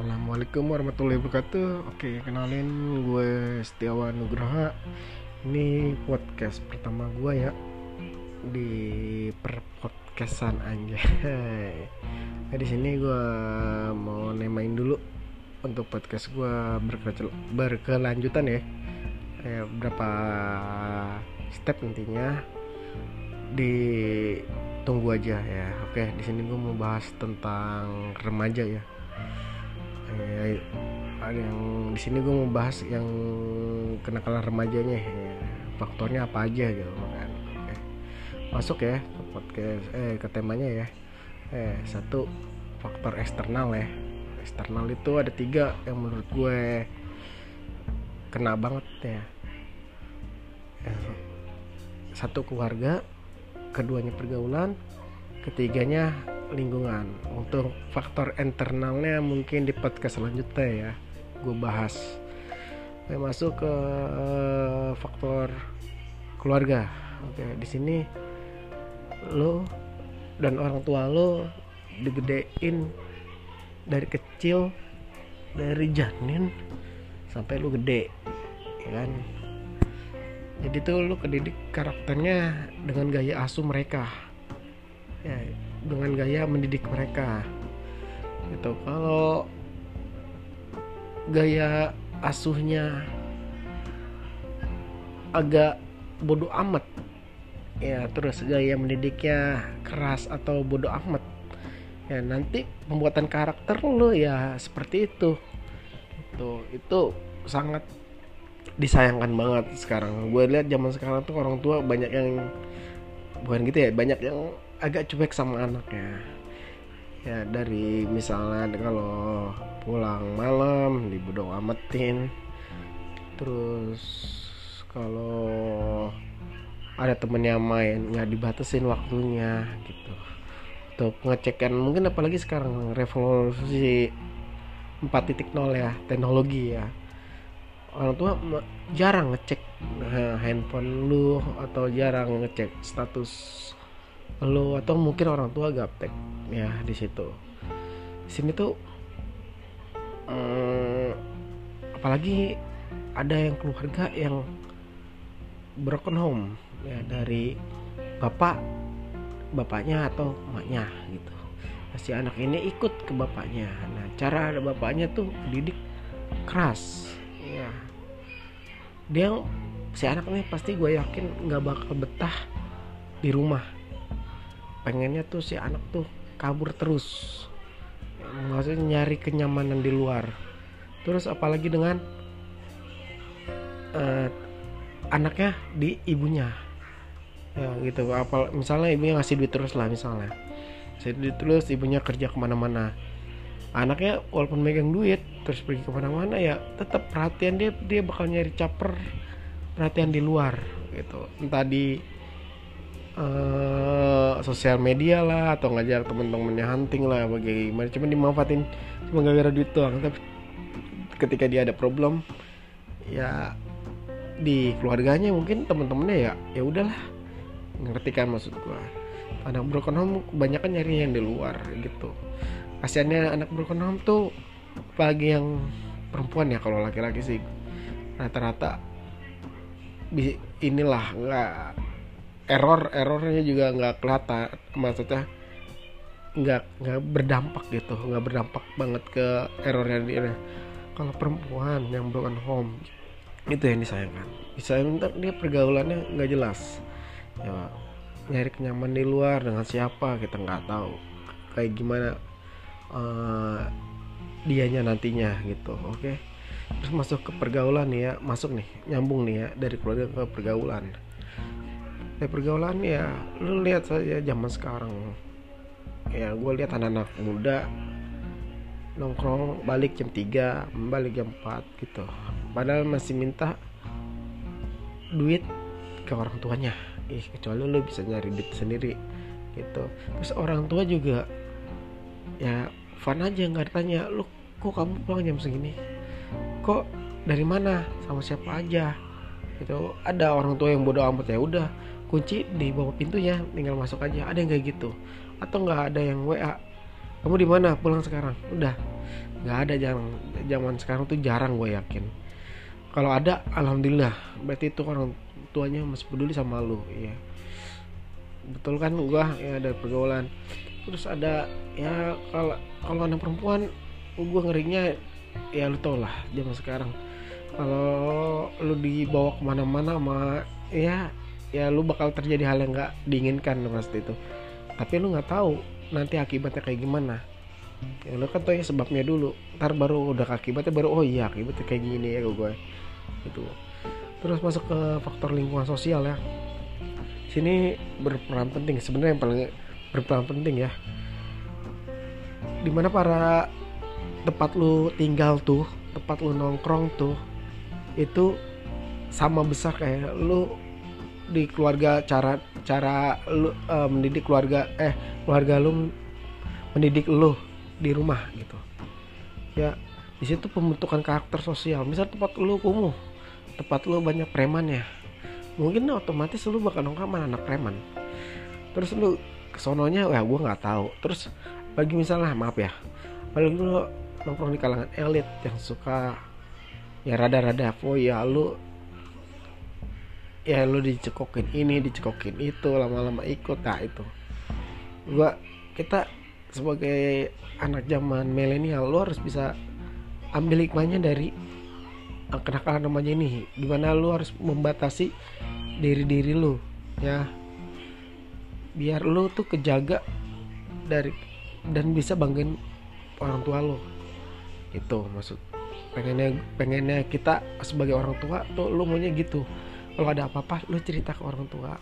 Assalamualaikum warahmatullahi wabarakatuh. Oke kenalin gue Setiawan Nugraha. Ini podcast pertama gue ya Di per podcastan aja nah, di sini gue mau nemain dulu Untuk podcast gue berke- berkelanjutan ya. Eh, Berapa step intinya Ditunggu aja ya. Oke di sini gue mau bahas tentang remaja ya eh, yang di sini gue mau bahas yang kenakalan remajanya ya. faktornya apa aja gitu kan Oke. masuk ya ke podcast eh ke temanya ya eh satu faktor eksternal ya eksternal itu ada tiga yang menurut gue kena banget ya Eh, satu keluarga keduanya pergaulan ketiganya lingkungan. Untuk faktor internalnya mungkin di podcast selanjutnya ya gue bahas. Oke, masuk ke eh, faktor keluarga. Oke di sini lo dan orang tua lo digedein dari kecil dari janin sampai lu gede ya kan? Jadi tuh lu kedidik karakternya dengan gaya asuh mereka. Ya dengan gaya mendidik mereka. Gitu. Kalau gaya asuhnya agak bodoh amat ya terus gaya mendidiknya keras atau bodoh amat ya nanti pembuatan karakter lo ya seperti itu. Itu itu sangat disayangkan banget sekarang. Gue lihat zaman sekarang tuh orang tua banyak yang bukan gitu ya banyak yang agak cuek sama anaknya. Ya dari misalnya kalau pulang malam dibodoh amatin terus kalau ada temennya main nggak dibatasin waktunya gitu. Untuk ngecekkan mungkin apalagi sekarang revolusi 4.0 ya teknologi ya. Orang tua jarang ngecek eh, handphone lu atau jarang ngecek status lu atau mungkin orang tua gaptek ya di situ. Sini tuh eh, apalagi ada yang keluarga yang broken home ya dari bapak bapaknya atau emaknya gitu. Si anak ini ikut ke bapaknya. Nah cara bapaknya tuh didik keras ya. Dia si anak nih pasti gue yakin nggak bakal betah di rumah pengennya tuh si anak tuh kabur terus. Maksudnya nyari kenyamanan di luar. Terus apalagi dengan eh, anaknya di ibunya. Ya gitu. Apa misalnya ibunya ngasih duit terus lah misalnya. Ngasih duit terus ibunya kerja ke mana-mana. Anaknya walaupun megang duit terus pergi ke mana-mana ya tetap perhatian dia dia bakal nyari caper perhatian di luar gitu. Entah di eh, sosial media lah atau ngajak temen-temennya hunting lah bagaimana cuma dimanfaatin cuma gara-gara duit doang. Tapi ketika dia ada problem ya di keluarganya mungkin temen-temennya ya ya udahlah. Ngerti kan maksud gua. Anak broken home kebanyakan nyari yang di luar gitu. Kasiannya anak broken home tuh apalagi yang perempuan ya kalau laki-laki sih. Rata-rata inilah nggak error errornya juga nggak kelihatan. Maksudnya nggak nggak berdampak gitu nggak berdampak banget ke errornya dia. Kalau perempuan yang broken home itu yang disayangkan. Disayangkan dia pergaulannya nggak jelas. Ya nyari kenyaman di luar dengan siapa kita nggak tahu. Kayak gimana eh, dianya nantinya gitu oke? Terus masuk ke pergaulan nih ya masuk nih nyambung nih ya dari keluarga ke pergaulan dari pergaulan ya lu lihat saja zaman sekarang. Ya gue lihat anak-anak muda nongkrong balik jam 3 balik jam 4 gitu. Padahal masih minta duit ke orang tuanya. Ih kecuali lu bisa nyari duit sendiri gitu. Terus orang tua juga ya fun aja nggak ditanya lu kok kamu pulang jam segini? Kok dari mana? Sama siapa aja? Gitu. Ada orang tua yang bodoh amat ya udah kunci di bawah pintunya tinggal masuk aja. Ada yang kayak gitu. Atau nggak ada yang wa kamu di mana? Pulang sekarang. Udah. Nggak ada jarang zaman sekarang tuh jarang gue yakin. Kalau ada alhamdulillah. Berarti itu orang tuanya masih peduli sama lu ya betul kan gua? Ya ada pergaulan. Terus ada ya kalau kalau anak perempuan gua ngerinya ya lu tau lah zaman sekarang. Kalau lu dibawa ke mana-mana sama ya ya lu bakal terjadi hal yang nggak diinginkan pasti itu. Tapi lu nggak tahu nanti akibatnya kayak gimana. Ya lu kan tau ya sebabnya dulu. Ntar baru udah akibatnya baru oh iya akibatnya kayak gini ya gue. Itu terus masuk ke faktor lingkungan sosial ya. Sini berperan penting. Sebenarnya yang paling berperan penting ya. Di mana para tempat lu tinggal tuh tempat lu nongkrong tuh itu sama besar kayak lu di keluarga cara cara lu uh, mendidik keluarga eh keluarga lu mendidik lu di rumah gitu. Ya di situ pembentukan karakter sosial. Misal tempat lu kumuh tempat lu banyak preman ya mungkin otomatis lu bakal nongkrong sama anak preman. Terus lu kesononya ya gue nggak tahu. Terus bagi misalnya maaf ya kalau lu nongkrong di kalangan elit yang suka ya rada-rada ya lu ya lu dicekokin ini dicekokin itu lama-lama ikut. Nah itu. Gua kita sebagai anak zaman milenial lu harus bisa ambil hikmahnya dari uh, kenakalan namanya ini. Gimana lu harus membatasi diri diri lu ya. Biar lu tuh kejaga dari dan bisa banggain orang tua lu. Itu maksud pengennya pengennya kita sebagai orang tua tuh lu maunya gitu kalau ada apa-apa lu cerita ke orang tua.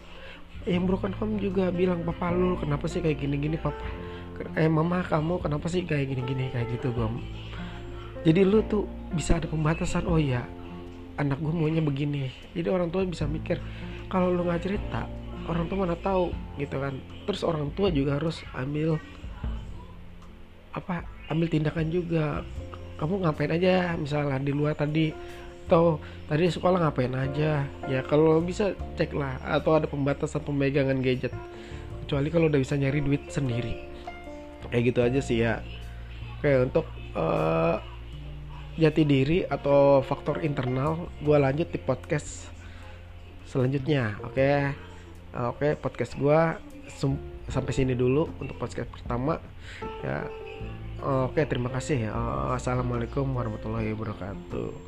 Yang broken home juga bilang papa lu kenapa sih kayak gini-gini papa? Eh mama kamu kenapa sih kayak gini-gini kayak gitu gue jadi lu tuh bisa ada pembatasan oh ya anak gue maunya begini. Jadi orang tua bisa mikir kalau lu nggak cerita orang tua mana tahu gitu kan. Terus orang tua juga harus ambil apa ambil tindakan juga. Kamu ngapain aja? Misalnya di luar tadi atau tadi di sekolah ngapain aja? Ya kalau bisa cek lah. Atau ada pembatasan pemegangan gadget. Kecuali kalau udah bisa nyari duit sendiri. Kayak gitu aja sih ya. Oke untuk uh, jati diri atau faktor internal gue lanjut di podcast selanjutnya oke? Okay? oke okay, podcast gue sampai sini dulu untuk podcast pertama ya. Oke terima kasih uh, assalamualaikum warahmatullahi wabarakatuh